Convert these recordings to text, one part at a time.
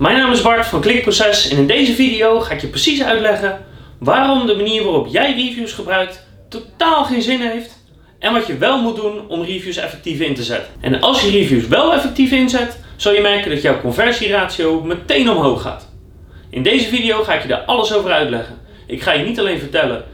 mijn naam is Bart van Klikproces en in deze video ga ik je precies uitleggen waarom de manier waarop jij reviews gebruikt totaal geen zin heeft en wat je wel moet doen om reviews effectief in te zetten. En als je reviews wel effectief inzet, zul je merken dat jouw conversieratio meteen omhoog gaat. In deze video ga ik je daar alles over uitleggen. Ik ga je niet alleen vertellen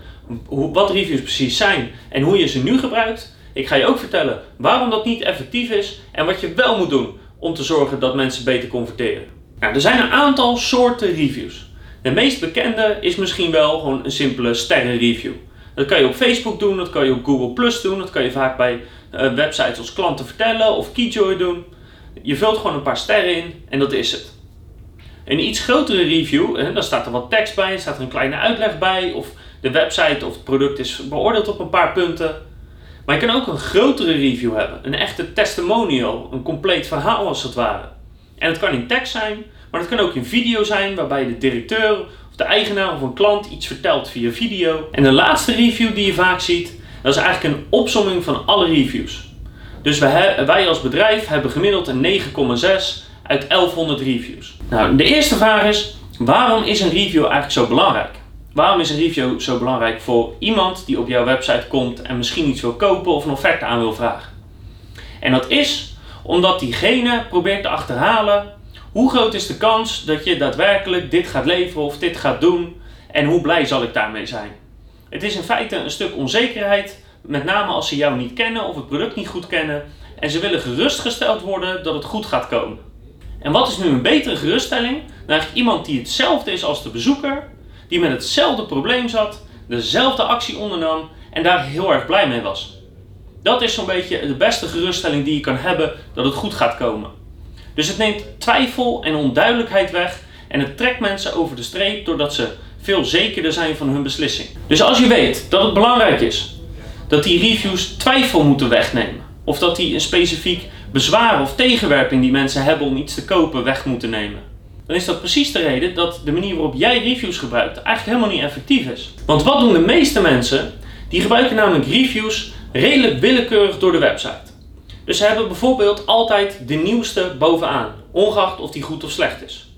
wat reviews precies zijn en hoe je ze nu gebruikt. Ik ga je ook vertellen waarom dat niet effectief is en wat je wel moet doen om te zorgen dat mensen beter converteren. Nou, er zijn een aantal soorten reviews. De meest bekende is misschien wel gewoon een simpele sterrenreview. Dat kan je op Facebook doen, dat kan je op Google Plus doen, dat kan je vaak bij uh, websites als klanten vertellen of Keyjoy doen. Je vult gewoon een paar sterren in en dat is het. Een iets grotere review, hè, daar staat er wat tekst bij, staat er een kleine uitleg bij, of de website of het product is beoordeeld op een paar punten. Maar je kan ook een grotere review hebben, een echte testimonial, een compleet verhaal als het ware. En het kan in tekst zijn, maar het kan ook in video zijn, waarbij de directeur of de eigenaar of een klant iets vertelt via video. En de laatste review die je vaak ziet, dat is eigenlijk een opsomming van alle reviews. Dus wij als bedrijf hebben gemiddeld een 9,6 uit 1100 reviews. Nou, de eerste vraag is: waarom is een review eigenlijk zo belangrijk? Waarom is een review zo belangrijk voor iemand die op jouw website komt en misschien iets wil kopen of een offerte aan wil vragen? En dat is omdat diegene probeert te achterhalen hoe groot is de kans dat je daadwerkelijk dit gaat leveren of dit gaat doen en hoe blij zal ik daarmee zijn. Het is in feite een stuk onzekerheid, met name als ze jou niet kennen of het product niet goed kennen en ze willen gerustgesteld worden dat het goed gaat komen. En wat is nu een betere geruststelling dan iemand die hetzelfde is als de bezoeker, die met hetzelfde probleem zat, dezelfde actie ondernam en daar heel erg blij mee was. Dat is zo'n beetje de beste geruststelling die je kan hebben dat het goed gaat komen. Dus het neemt twijfel en onduidelijkheid weg en het trekt mensen over de streep doordat ze veel zekerder zijn van hun beslissing. Dus als je weet dat het belangrijk is dat die reviews twijfel moeten wegnemen, of dat die een specifiek bezwaar of tegenwerping die mensen hebben om iets te kopen weg moeten nemen, dan is dat precies de reden dat de manier waarop jij reviews gebruikt eigenlijk helemaal niet effectief is. Want wat doen de meeste mensen? Die gebruiken namelijk reviews redelijk willekeurig door de website. Dus ze hebben bijvoorbeeld altijd de nieuwste bovenaan, ongeacht of die goed of slecht is.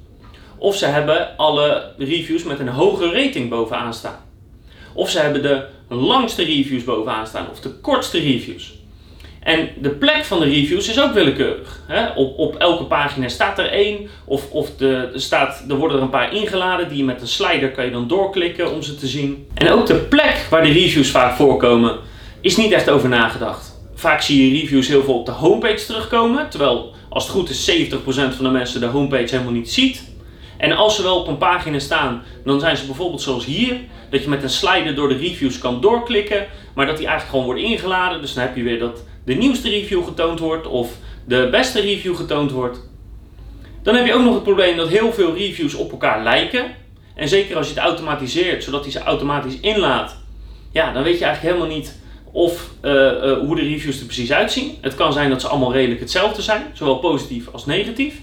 Of ze hebben alle reviews met een hoge rating bovenaan staan. Of ze hebben de langste reviews bovenaan staan of de kortste reviews. En de plek van de reviews is ook willekeurig. Hè? Op, op elke pagina staat er één, of, of de, er, staat, er worden er een paar ingeladen die je met een slider kan je dan doorklikken om ze te zien. En ook de plek waar de reviews vaak voorkomen is niet echt over nagedacht. Vaak zie je reviews heel veel op de homepage terugkomen, terwijl als het goed is 70% van de mensen de homepage helemaal niet ziet. En als ze wel op een pagina staan, dan zijn ze bijvoorbeeld zoals hier, dat je met een slider door de reviews kan doorklikken, maar dat die eigenlijk gewoon wordt ingeladen. Dus dan heb je weer dat de nieuwste review getoond wordt of de beste review getoond wordt. Dan heb je ook nog het probleem dat heel veel reviews op elkaar lijken. En zeker als je het automatiseert, zodat hij ze automatisch inlaat, ja, dan weet je eigenlijk helemaal niet of uh, uh, hoe de reviews er precies uitzien. Het kan zijn dat ze allemaal redelijk hetzelfde zijn, zowel positief als negatief.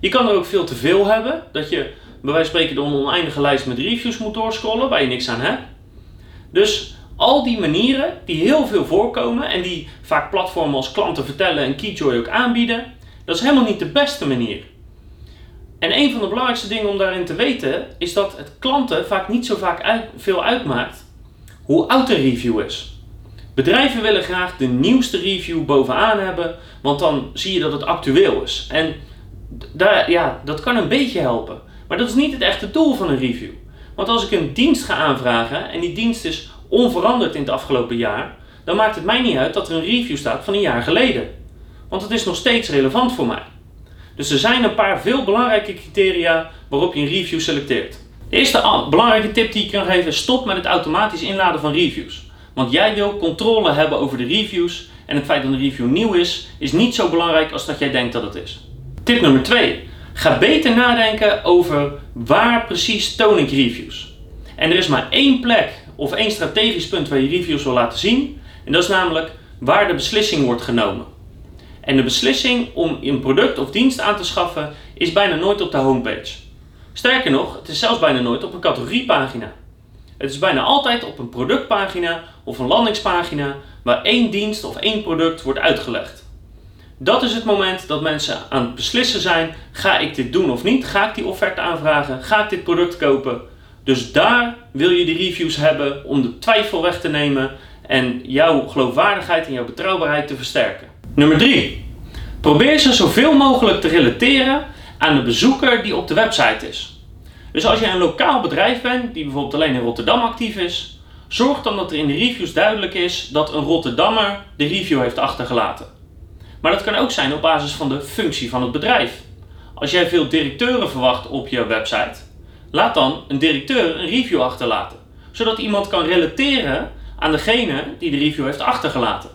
Je kan er ook veel te veel hebben, dat je bij wijze van spreken een oneindige lijst met reviews moet doorscrollen waar je niks aan hebt. Dus al die manieren die heel veel voorkomen en die vaak platformen als klanten vertellen en Keyjoy ook aanbieden, dat is helemaal niet de beste manier. En een van de belangrijkste dingen om daarin te weten is dat het klanten vaak niet zo vaak uit, veel uitmaakt hoe oud een review is. Bedrijven willen graag de nieuwste review bovenaan hebben, want dan zie je dat het actueel is. En daar, ja, dat kan een beetje helpen. Maar dat is niet het echte doel van een review. Want als ik een dienst ga aanvragen en die dienst is onveranderd in het afgelopen jaar, dan maakt het mij niet uit dat er een review staat van een jaar geleden. Want het is nog steeds relevant voor mij. Dus er zijn een paar veel belangrijke criteria waarop je een review selecteert. De eerste belangrijke tip die ik kan geven is stop met het automatisch inladen van reviews. Want jij wil controle hebben over de reviews en het feit dat een review nieuw is, is niet zo belangrijk als dat jij denkt dat het is. Tip nummer 2. Ga beter nadenken over waar precies toon ik reviews. En er is maar één plek of één strategisch punt waar je reviews wil laten zien. En dat is namelijk waar de beslissing wordt genomen. En de beslissing om een product of dienst aan te schaffen is bijna nooit op de homepage. Sterker nog, het is zelfs bijna nooit op een categoriepagina. Het is bijna altijd op een productpagina of een landingspagina waar één dienst of één product wordt uitgelegd. Dat is het moment dat mensen aan het beslissen zijn: ga ik dit doen of niet? Ga ik die offerte aanvragen? Ga ik dit product kopen? Dus daar wil je die reviews hebben om de twijfel weg te nemen en jouw geloofwaardigheid en jouw betrouwbaarheid te versterken. Nummer 3. Probeer ze zoveel mogelijk te relateren aan de bezoeker die op de website is. Dus als je een lokaal bedrijf bent, die bijvoorbeeld alleen in Rotterdam actief is, zorg dan dat er in de reviews duidelijk is dat een Rotterdammer de review heeft achtergelaten. Maar dat kan ook zijn op basis van de functie van het bedrijf. Als jij veel directeuren verwacht op je website, laat dan een directeur een review achterlaten, zodat iemand kan relateren aan degene die de review heeft achtergelaten.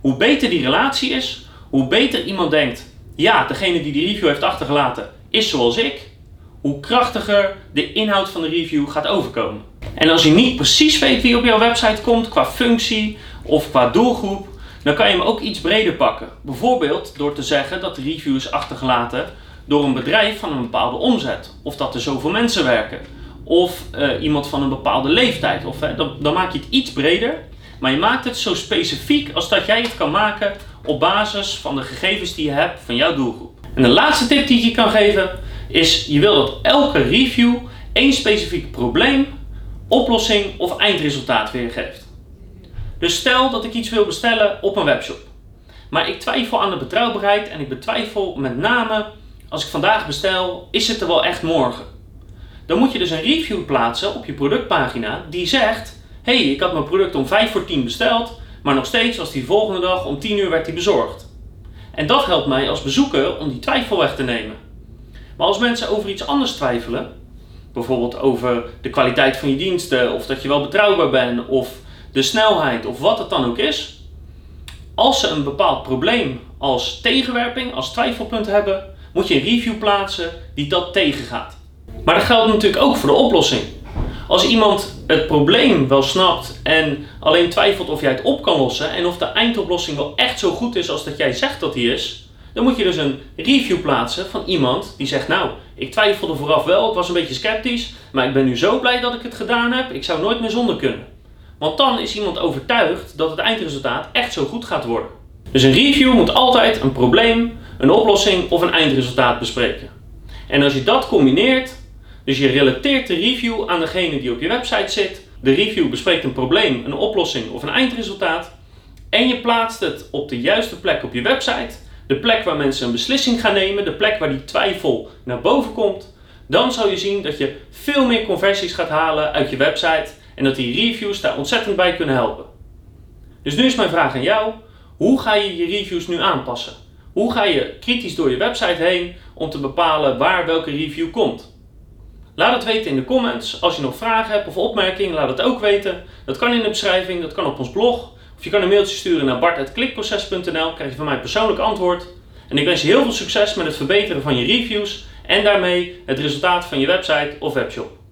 Hoe beter die relatie is, hoe beter iemand denkt: ja, degene die die review heeft achtergelaten is zoals ik, hoe krachtiger de inhoud van de review gaat overkomen. En als je niet precies weet wie op jouw website komt qua functie of qua doelgroep, dan kan je hem ook iets breder pakken. Bijvoorbeeld door te zeggen dat de review is achtergelaten door een bedrijf van een bepaalde omzet. Of dat er zoveel mensen werken. Of uh, iemand van een bepaalde leeftijd. Of, dan maak je het iets breder. Maar je maakt het zo specifiek als dat jij het kan maken op basis van de gegevens die je hebt van jouw doelgroep. En de laatste tip die ik je kan geven is: je wil dat elke review één specifiek probleem, oplossing of eindresultaat weergeeft. Dus stel dat ik iets wil bestellen op een webshop. Maar ik twijfel aan de betrouwbaarheid en ik betwijfel met name als ik vandaag bestel, is het er wel echt morgen? Dan moet je dus een review plaatsen op je productpagina die zegt: hey, ik had mijn product om 5 voor 10 besteld, maar nog steeds was die volgende dag om 10 uur werd die bezorgd. En dat helpt mij als bezoeker om die twijfel weg te nemen. Maar als mensen over iets anders twijfelen, bijvoorbeeld over de kwaliteit van je diensten, of dat je wel betrouwbaar bent, of de snelheid, of wat het dan ook is, als ze een bepaald probleem als tegenwerping, als twijfelpunt hebben, moet je een review plaatsen die dat tegengaat. Maar dat geldt natuurlijk ook voor de oplossing. Als iemand het probleem wel snapt en alleen twijfelt of jij het op kan lossen en of de eindoplossing wel echt zo goed is als dat jij zegt dat die is, dan moet je dus een review plaatsen van iemand die zegt: Nou, ik twijfelde vooraf wel, ik was een beetje sceptisch, maar ik ben nu zo blij dat ik het gedaan heb, ik zou nooit meer zonder kunnen. Want dan is iemand overtuigd dat het eindresultaat echt zo goed gaat worden. Dus een review moet altijd een probleem, een oplossing of een eindresultaat bespreken. En als je dat combineert, dus je relateert de review aan degene die op je website zit, de review bespreekt een probleem, een oplossing of een eindresultaat, en je plaatst het op de juiste plek op je website, de plek waar mensen een beslissing gaan nemen, de plek waar die twijfel naar boven komt, dan zal je zien dat je veel meer conversies gaat halen uit je website en dat die reviews daar ontzettend bij kunnen helpen. Dus nu is mijn vraag aan jou: hoe ga je je reviews nu aanpassen? Hoe ga je kritisch door je website heen om te bepalen waar welke review komt? Laat het weten in de comments. Als je nog vragen hebt of opmerkingen, laat het ook weten. Dat kan in de beschrijving, dat kan op ons blog. Of je kan een mailtje sturen naar bart.klikproces.nl, krijg je van mij persoonlijk antwoord. En ik wens je heel veel succes met het verbeteren van je reviews en daarmee het resultaat van je website of webshop.